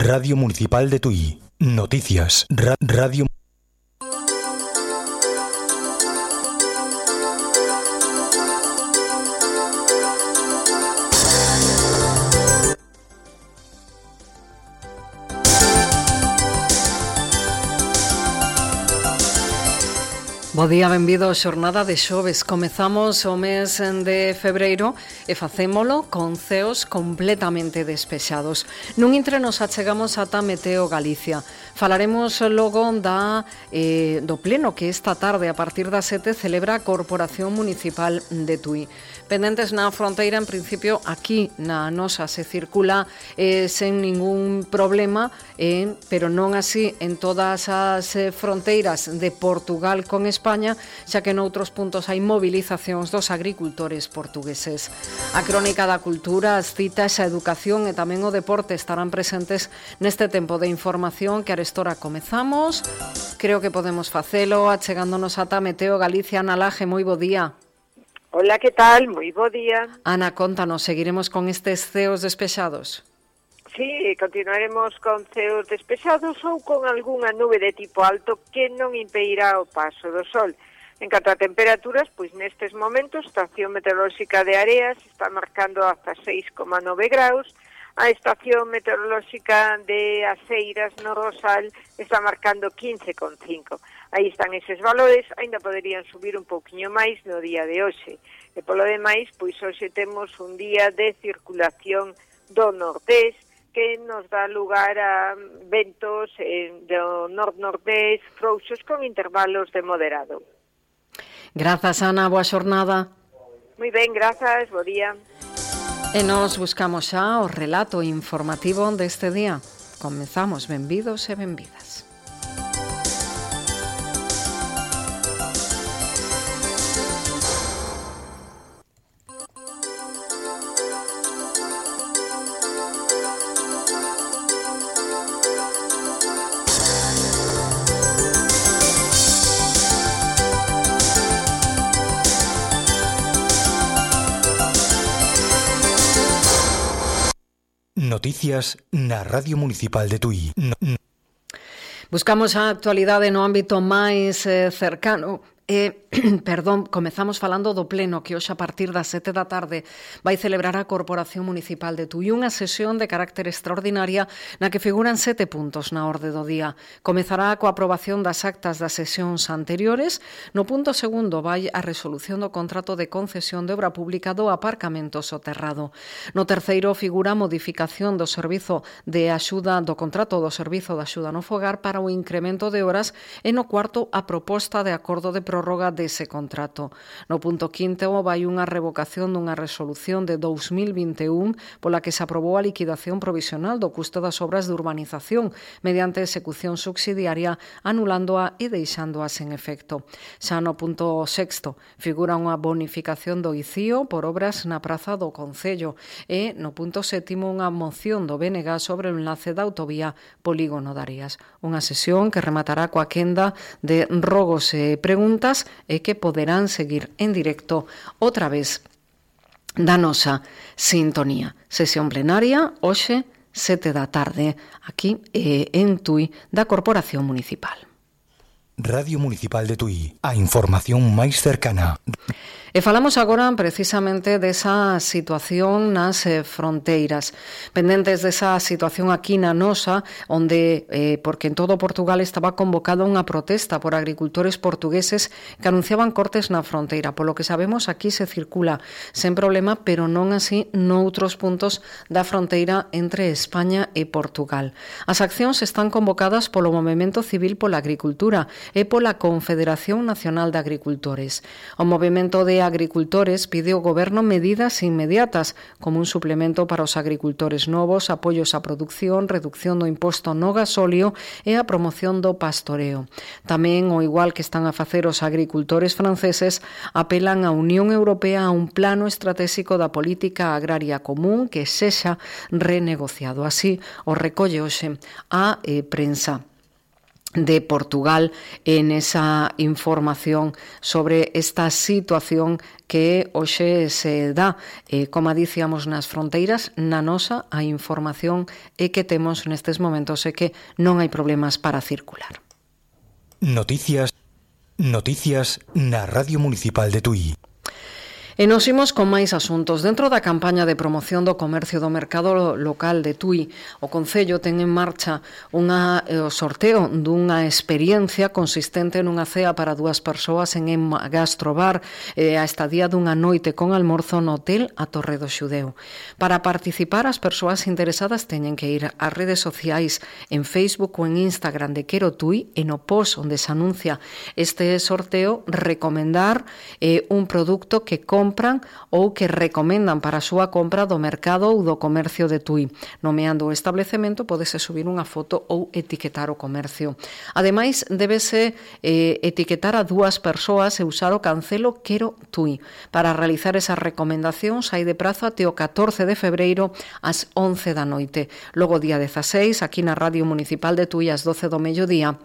Radio Municipal de Tui. Noticias. Ra Radio Bo día, benvido a xornada de xoves. Comezamos o mes de febreiro e facémolo con ceos completamente despexados. Nun entre nos achegamos ata Meteo Galicia. Falaremos logo da eh, do pleno que esta tarde a partir das 7 celebra a Corporación Municipal de Tui. Pendentes na fronteira, en principio aquí na nosa se circula eh, sen ningún problema, eh, pero non así en todas as eh, fronteiras de Portugal con España, xa que noutros puntos hai movilizacións dos agricultores portugueses. A crónica da cultura, as citas, a educación e tamén o deporte estarán presentes neste tempo de información que Restora comezamos. Creo que podemos facelo achegándonos ata Meteo Galicia. Ana Laje, moi bo día. Hola, que tal? Moi bo día. Ana, contanos, seguiremos con estes ceos despexados. Sí, continuaremos con ceos despexados ou con algunha nube de tipo alto que non impedirá o paso do sol. En canto a temperaturas, pois nestes momentos, estación meteorolóxica de Areas está marcando hasta 6,9 graus, A estación meteorolóxica de Aceiras no Rosal está marcando 15,5. Aí están eses valores, aínda poderían subir un pouquiño máis no día de hoxe. E polo demais, pois hoxe temos un día de circulación do nordés, que nos dá lugar a ventos eh, do nord-nordés frouxos con intervalos de moderado. Grazas, Ana. Boa xornada. Moi ben, grazas. Bo día. E nos buscamos xa o relato informativo deste día. Comenzamos, benvidos e benvidas. Noticias na Radio Municipal de Tui. No, no. Buscamos a actualidade no ámbito máis eh, cercano Eh, perdón, comezamos falando do pleno que hoxe a partir das sete da tarde vai celebrar a Corporación Municipal de Tui unha sesión de carácter extraordinaria na que figuran sete puntos na orde do día. Comezará coa aprobación das actas das sesións anteriores. No punto segundo vai a resolución do contrato de concesión de obra pública do aparcamento soterrado. No terceiro figura a modificación do servizo de axuda do contrato do servizo de axuda no fogar para o incremento de horas e no cuarto a proposta de acordo de prórroga dese contrato. No punto quinto vai unha revocación dunha resolución de 2021 pola que se aprobou a liquidación provisional do custo das obras de urbanización mediante execución subsidiaria anulándoa e deixándoa sen efecto. Xa no punto sexto figura unha bonificación do ICIO por obras na praza do Concello e no punto sétimo unha moción do BNG sobre o enlace da autovía Polígono Darías. Unha sesión que rematará coa quenda de rogos e preguntas actas e eh, que poderán seguir en directo outra vez da nosa sintonía. Sesión plenaria hoxe 7 da tarde aquí eh, en Tui da Corporación Municipal. Radio Municipal de Tui, a información máis cercana. E falamos agora precisamente desa situación nas eh, fronteiras, pendentes desa situación aquí na nosa, onde, eh, porque en todo Portugal estaba convocada unha protesta por agricultores portugueses que anunciaban cortes na fronteira. Polo que sabemos, aquí se circula sen problema, pero non así noutros puntos da fronteira entre España e Portugal. As accións están convocadas polo Movimento Civil pola Agricultura e pola Confederación Nacional de Agricultores. O Movimento de Agricultores pide ao goberno medidas inmediatas, como un suplemento para os agricultores novos, apoios á produción, reducción do imposto no gasóleo e a promoción do pastoreo. Tamén, o igual que están a facer os agricultores franceses, apelan á Unión Europea a un plano estratégico da política agraria común que sexa renegociado. Así o recolle hoxe a eh, prensa de Portugal en esa información sobre esta situación que hoxe se dá. Eh, como dicíamos nas fronteiras, na nosa a información é que temos nestes momentos é que non hai problemas para circular. Noticias Noticias na Radio Municipal de Tui. E nos imos con máis asuntos. Dentro da campaña de promoción do comercio do mercado local de Tui, o Concello ten en marcha unha, eh, o sorteo dunha experiencia consistente nunha cea para dúas persoas en un Gastrobar e a estadía dunha noite con almorzo no hotel a Torre do Xudeu. Para participar, as persoas interesadas teñen que ir ás redes sociais en Facebook ou en Instagram de Quero Tui e no post onde se anuncia este sorteo recomendar eh, un produto que compra compran ou que recomendan para a súa compra do mercado ou do comercio de Tui. Nomeando o establecemento, podese subir unha foto ou etiquetar o comercio. Ademais, debese eh, etiquetar a dúas persoas e usar o cancelo Quero Tui. Para realizar esas recomendacións, hai de prazo até o 14 de febreiro ás 11 da noite. Logo, día 16, aquí na Radio Municipal de Tui, ás 12 do mediodía,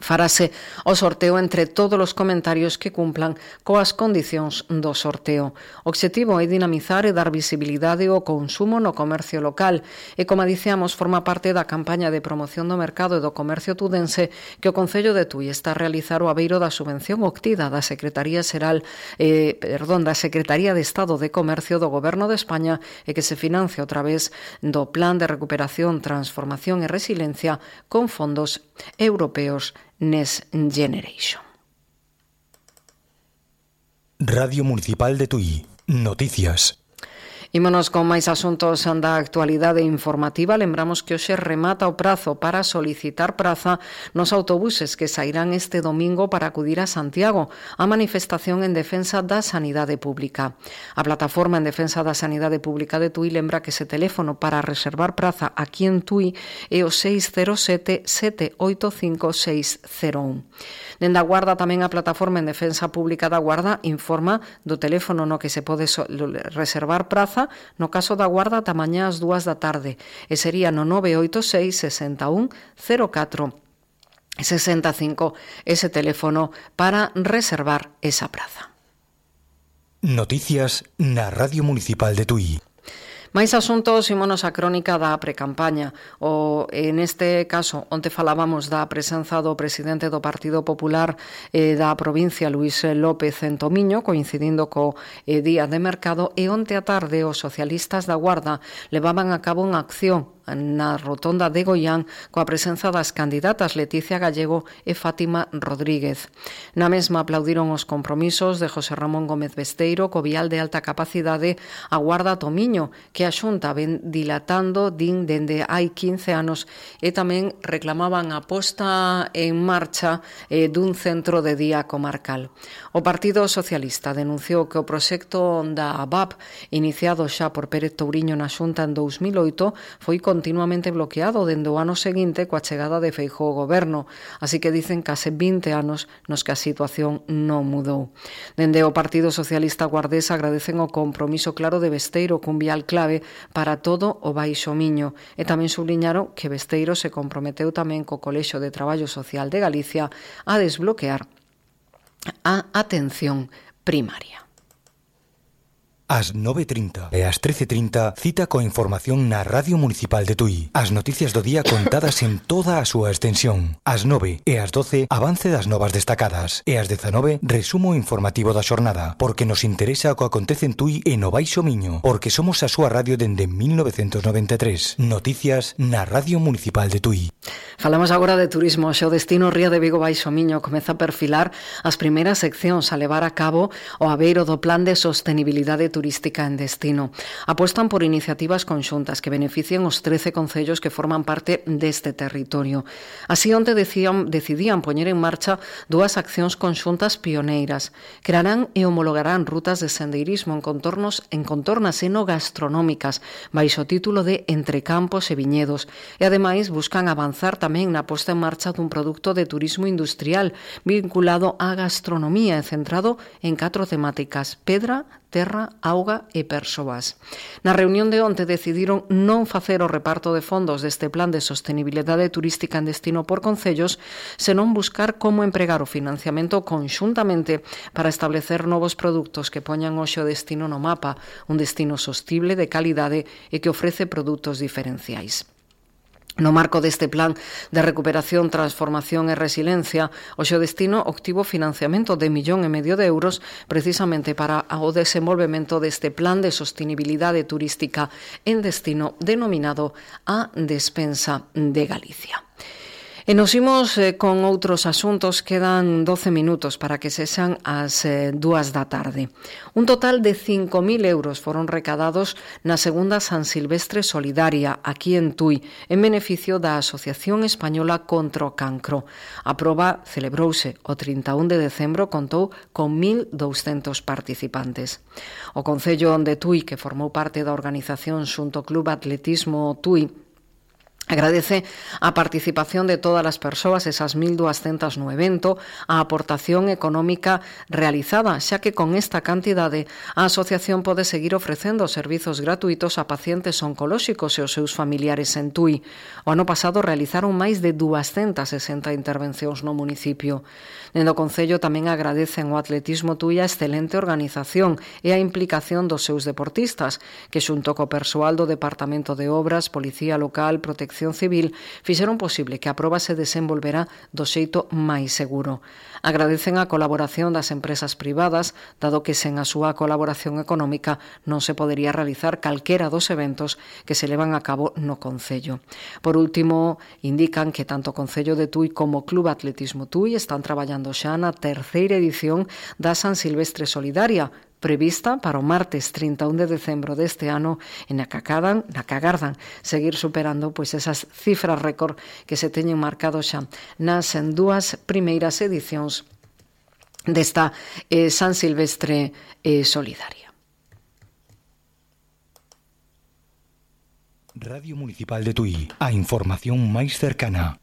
Farase o sorteo entre todos os comentarios que cumplan coas condicións do sorteo. O objetivo é dinamizar e dar visibilidade ao consumo no comercio local e, como dicíamos, forma parte da campaña de promoción do mercado e do comercio tudense que o Concello de Tui está a realizar o abeiro da subvención octida da Secretaría Xeral, eh, perdón, da Secretaría de Estado de Comercio do Goberno de España e que se financia a través do Plan de Recuperación, Transformación e Resiliencia con fondos europeos Next Generation. Radio Municipal de Tui. Noticias. Ímonos con máis asuntos da actualidade informativa. Lembramos que hoxe remata o prazo para solicitar praza nos autobuses que sairán este domingo para acudir a Santiago a manifestación en defensa da sanidade pública. A plataforma en defensa da sanidade pública de Tui lembra que ese teléfono para reservar praza aquí en Tui é o 607 785 601. Dende a Guarda tamén a plataforma en defensa pública da Guarda informa do teléfono no que se pode reservar praza Praza, no caso da Guarda ata mañá ás dúas da tarde, e sería no 986 61 04 65 ese teléfono para reservar esa praza. Noticias na Radio Municipal de Tui. Máis asuntos, imonos a crónica da precampaña. O, en este caso, onte falábamos da presenza do presidente do Partido Popular eh, da provincia, Luís López en Tomiño, coincidindo co eh, Día de Mercado, e onte a tarde os socialistas da Guarda levaban a cabo unha acción na rotonda de Goián coa presenza das candidatas Leticia Gallego e Fátima Rodríguez. Na mesma aplaudiron os compromisos de José Ramón Gómez Besteiro co vial de alta capacidade a Guarda Tomiño, que a Xunta ven dilatando din dende hai 15 anos e tamén reclamaban a posta en marcha eh, dun centro de día comarcal. O Partido Socialista denunciou que o proxecto da ABAP, iniciado xa por Pérez Touriño na Xunta en 2008, foi continuamente bloqueado dende o ano seguinte coa chegada de Feijó ao goberno, así que dicen case 20 anos nos que a situación non mudou. Dende o Partido Socialista Guardés agradecen o compromiso claro de Besteiro cun vial clave para todo o Baixo Miño e tamén subliñaron que Besteiro se comprometeu tamén co Colexo de Traballo Social de Galicia a desbloquear a atención primaria. As 9.30 e as 13.30 cita coa información na Radio Municipal de Tui. As noticias do día contadas en toda a súa extensión. As 9 e as 12 avance das novas destacadas e as 19 resumo informativo da xornada porque nos interesa o que acontece en Tui e no Baixo Miño porque somos a súa radio dende 1993. Noticias na Radio Municipal de Tui. Falamos agora de turismo. Xo destino Ría de Vigo Baixo Miño comeza a perfilar as primeiras seccións a levar a cabo o aveiro do Plan de Sostenibilidade Turística turística en destino. Apostan por iniciativas conxuntas que beneficien os 13 concellos que forman parte deste territorio. Así onte decían, decidían poñer en marcha dúas accións conxuntas pioneiras. Crearán e homologarán rutas de sendeirismo en contornos en contornas enogastronómicas baixo título de Entre campos e viñedos e ademais buscan avanzar tamén na posta en marcha dun produto de turismo industrial vinculado á gastronomía e centrado en catro temáticas: pedra, terra, auga e persoas. Na reunión de onte decidiron non facer o reparto de fondos deste plan de sostenibilidade turística en destino por concellos, senón buscar como empregar o financiamento conxuntamente para establecer novos produtos que poñan hoxe o destino no mapa, un destino sostible de calidade e que ofrece produtos diferenciais. No marco deste plan de recuperación, transformación e resiliencia, o seu destino obtivo financiamento de millón e medio de euros precisamente para o desenvolvemento deste plan de sostenibilidade turística en destino denominado a Despensa de Galicia. E nos imos eh, con outros asuntos, quedan 12 minutos para que sexan as eh, dúas da tarde. Un total de 5.000 euros foron recadados na segunda San Silvestre Solidaria, aquí en Tui, en beneficio da Asociación Española contra o Cancro. A proba celebrouse o 31 de decembro, contou con 1.200 participantes. O Concello de Tui, que formou parte da organización Xunto Club Atletismo Tui, Agradece a participación de todas as persoas, esas 1.200 no evento, a aportación económica realizada, xa que con esta cantidade a asociación pode seguir ofrecendo servizos gratuitos a pacientes oncolóxicos e os seus familiares en Tui. O ano pasado realizaron máis de 260 intervencións no municipio. Dendo Concello tamén agradecen ao atletismo Tui a excelente organización e a implicación dos seus deportistas, que xunto co persoal do Departamento de Obras, Policía Local, Protección protección civil fixeron posible que a proba se desenvolverá do xeito máis seguro. Agradecen a colaboración das empresas privadas, dado que sen a súa colaboración económica non se podería realizar calquera dos eventos que se levan a cabo no Concello. Por último, indican que tanto o Concello de Tui como o Club Atletismo Tui están traballando xa na terceira edición da San Silvestre Solidaria, prevista para o martes 31 de decembro deste ano en a que, acadan, na que agardan seguir superando pois esas cifras récord que se teñen marcado xa nas en dúas primeiras edicións desta eh, San Silvestre eh, Solidaria. Radio Municipal de Tui, a información máis cercana.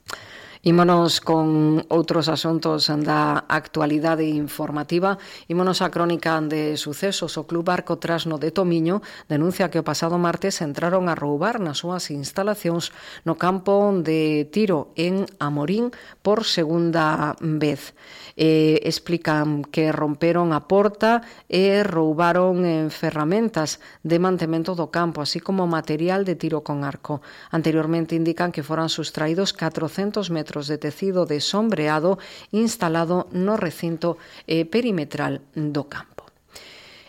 Ímonos con outros asuntos da actualidade informativa. Ímonos a crónica de sucesos. O Club Arco Trasno de Tomiño denuncia que o pasado martes entraron a roubar nas súas instalacións no campo de tiro en Amorín por segunda vez. Eh, explican que romperon a porta e roubaron en ferramentas de mantemento do campo, así como material de tiro con arco. Anteriormente indican que foran sustraídos 400 metros de tecido de sombreado instalado no recinto eh, perimetral do campo.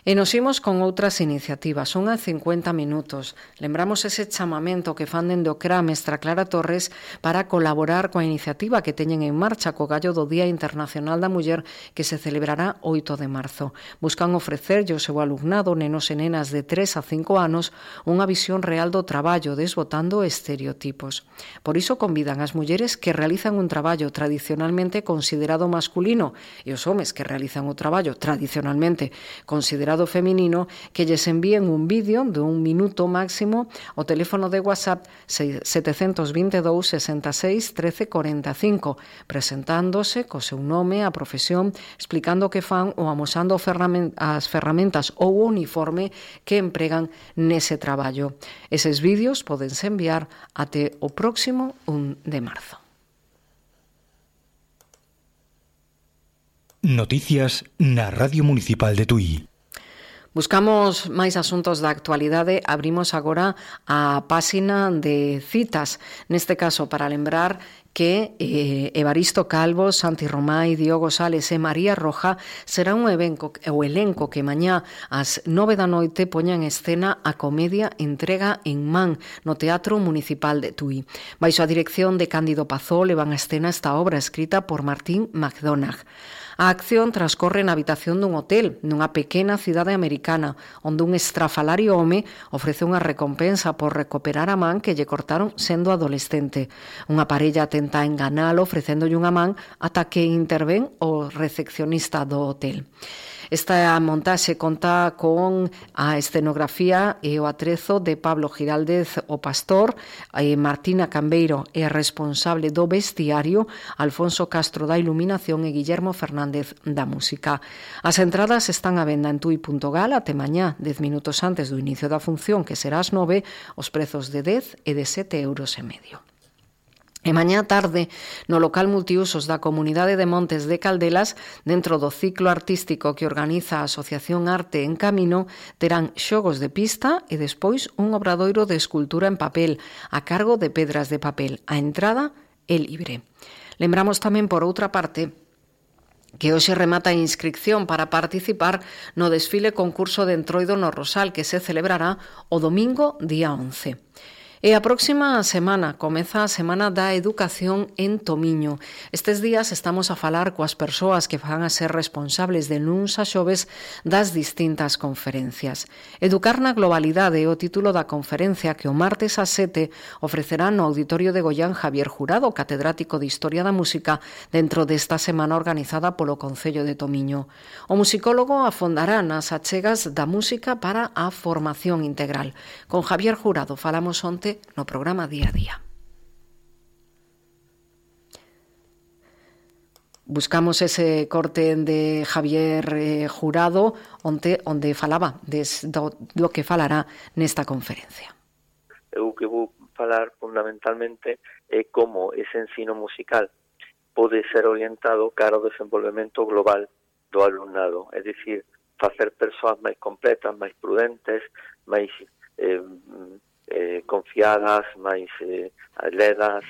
E nos imos con outras iniciativas, unha 50 minutos. Lembramos ese chamamento que fan dende o CRA Mestra Clara Torres para colaborar coa iniciativa que teñen en marcha co gallo do Día Internacional da Muller que se celebrará 8 de marzo. Buscan ofrecerlle ao seu alumnado, nenos e nenas de 3 a 5 anos, unha visión real do traballo desbotando estereotipos. Por iso convidan as mulleres que realizan un traballo tradicionalmente considerado masculino e os homes que realizan o traballo tradicionalmente considerado electorado feminino que lles envíen un vídeo de un minuto máximo o teléfono de WhatsApp 722 66 13 45, presentándose co seu nome, a profesión, explicando que fan ou amosando as ferramentas ou o uniforme que empregan nese traballo. Eses vídeos podense enviar até o próximo 1 de marzo. Noticias na Radio Municipal de Tui. Buscamos máis asuntos da actualidade, abrimos agora a páxina de citas, neste caso para lembrar que eh, Evaristo Calvo, Santi Romai, Diogo Sales e María Roja será un evento, o elenco que mañá ás nove da noite poña en escena a comedia Entrega en Man no Teatro Municipal de Tui. Baixo a dirección de Cándido Pazó levan a escena esta obra escrita por Martín McDonagh. A acción transcorre na habitación dun hotel nunha pequena cidade americana, onde un estrafalario home ofrece unha recompensa por recuperar a man que lle cortaron sendo adolescente. Unha parella tenta enganalo ofrecéndolle unha man ata que intervén o recepcionista do hotel. Esta montaxe conta con a escenografía e o atrezo de Pablo Giraldez o Pastor, e Martina Cambeiro é responsable do vestiario, Alfonso Castro da Iluminación e Guillermo Fernández da Música. As entradas están á venda en tui.gal até mañá, 10 minutos antes do inicio da función, que será as 9, os prezos de 10 e de 7 euros e medio. E mañá tarde, no local multiusos da Comunidade de Montes de Caldelas, dentro do ciclo artístico que organiza a Asociación Arte en Camino, terán xogos de pista e despois un obradoiro de escultura en papel a cargo de pedras de papel. A entrada é libre. Lembramos tamén, por outra parte, que hoxe remata a inscripción para participar no desfile concurso de Entroido no Rosal que se celebrará o domingo día 11. E a próxima semana comeza a Semana da Educación en Tomiño. Estes días estamos a falar coas persoas que van a ser responsables de nuns a xoves das distintas conferencias. Educar na globalidade é o título da conferencia que o martes a 7 ofrecerá no Auditorio de Goián Javier Jurado, catedrático de Historia da Música, dentro desta semana organizada polo Concello de Tomiño. O musicólogo afondará nas achegas da música para a formación integral. Con Javier Jurado falamos onte no programa Día a Día. Buscamos ese corte de Javier eh, Jurado onde, onde falaba des, do, do que falará nesta conferencia. Eu que vou falar fundamentalmente é como ese ensino musical pode ser orientado cara ao desenvolvemento global do alumnado, é dicir, facer persoas máis completas, máis prudentes, máis eh, eh, confiadas, máis eh, atletas,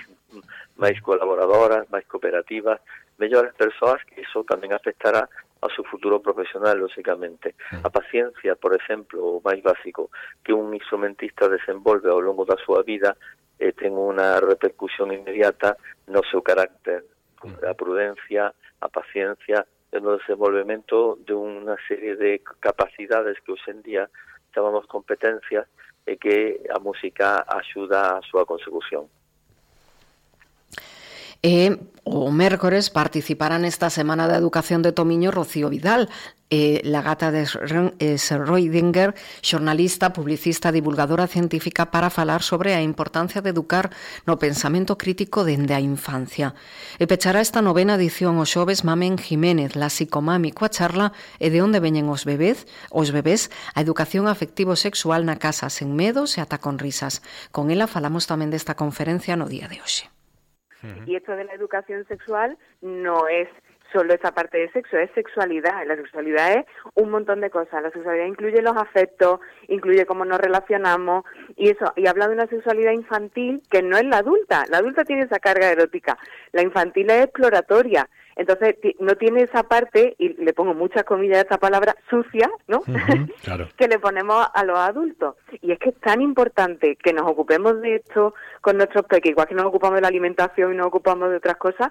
máis colaboradoras, máis cooperativas, mellores persoas que iso tamén afectará ao seu futuro profesional, lóxicamente. A paciencia, por exemplo, o máis básico, que un instrumentista desenvolve ao longo da súa vida eh, ten unha repercusión inmediata no seu carácter, a prudencia, a paciencia, e no desenvolvemento de unha serie de capacidades que hoxendía chamamos competencias e que a música axuda a súa consecución. E o mércores participará nesta Semana da Educación de Tomiño Rocío Vidal, eh, la gata de Schrödinger, xornalista, publicista, divulgadora científica para falar sobre a importancia de educar no pensamento crítico dende a infancia. E pechará esta novena edición o xoves Mamen Jiménez, la psicomami coa charla e de onde veñen os bebés, os bebés a educación afectivo sexual na casa sen medos e ata con risas. Con ela falamos tamén desta conferencia no día de hoxe. Y esto de la educación sexual no es solo esa parte de sexo, es sexualidad. La sexualidad es un montón de cosas. La sexualidad incluye los afectos, incluye cómo nos relacionamos y eso. Y habla de una sexualidad infantil que no es la adulta. La adulta tiene esa carga erótica. La infantil es exploratoria. Entonces, no tiene esa parte, y le pongo muchas comillas a esta palabra, sucia, ¿no? que le ponemos a los adultos. Y es que es tan importante que nos ocupemos de esto con nuestros peques, igual que nos ocupamos de la alimentación y nos ocupamos de otras cosas,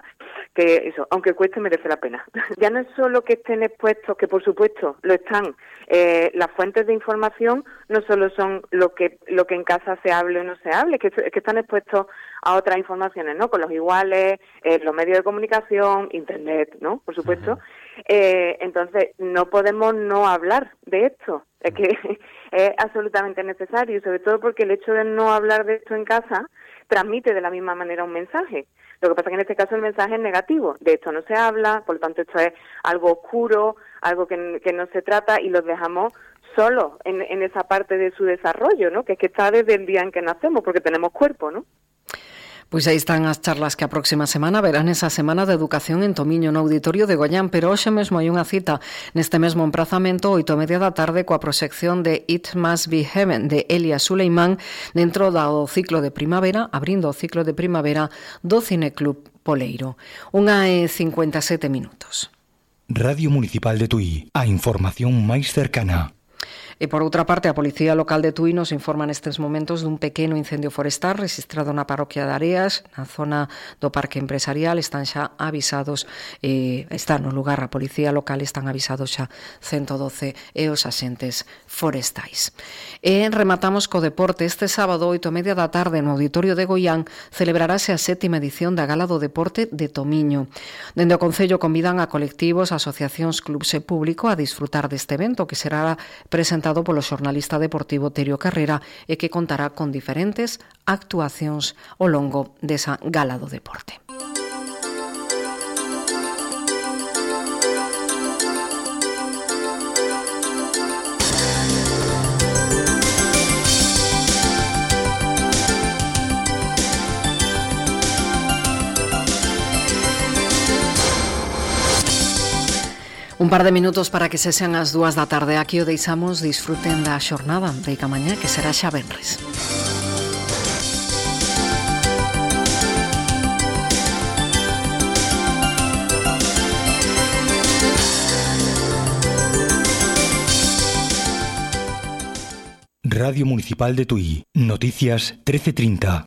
que eso, aunque cueste, merece la pena. ya no es solo que estén expuestos, que por supuesto lo están, eh, las fuentes de información no solo son lo que, lo que en casa se hable o no se hable, que, que están expuestos a otras informaciones, ¿no? Con los iguales, eh, los medios de comunicación, internet, ¿no? Por supuesto. eh, entonces, no podemos no hablar de esto. Es que es absolutamente necesario, sobre todo porque el hecho de no hablar de esto en casa transmite de la misma manera un mensaje. Lo que pasa es que en este caso el mensaje es negativo. De esto no se habla, por lo tanto esto es algo oscuro, algo que, que no se trata y los dejamos solos en, en esa parte de su desarrollo, ¿no? Que es que está desde el día en que nacemos, porque tenemos cuerpo, ¿no? Pois aí están as charlas que a próxima semana verán esa semana de educación en Tomiño no Auditorio de Goián, pero hoxe mesmo hai unha cita neste mesmo emprazamento, oito e media da tarde, coa proxección de It Must Be Heaven de Elia Suleimán dentro do ciclo de primavera, abrindo o ciclo de primavera do Cineclub Poleiro. Unha e 57 minutos. Radio Municipal de Tui, a información máis cercana. E por outra parte, a Policía Local de Tui nos informa nestes momentos dun pequeno incendio forestal registrado na parroquia de Areas, na zona do Parque Empresarial, están xa avisados, eh, está no lugar a Policía Local, están avisados xa 112 e os asentes forestais. E rematamos co deporte. Este sábado, 8 e media da tarde, no Auditorio de Goián, celebrarase a sétima edición da Gala do Deporte de Tomiño. Dende o Concello convidan a colectivos, asociacións, clubs e público a disfrutar deste evento que será presentado presentado polo xornalista deportivo Terio Carrera e que contará con diferentes actuacións ao longo desa gala do deporte. Un par de minutos para que cesen as dúas da tarde Aquí o deixamos, disfruten da xornada de mañá, Que será xa Benres Radio Municipal de Tui. Noticias 1330.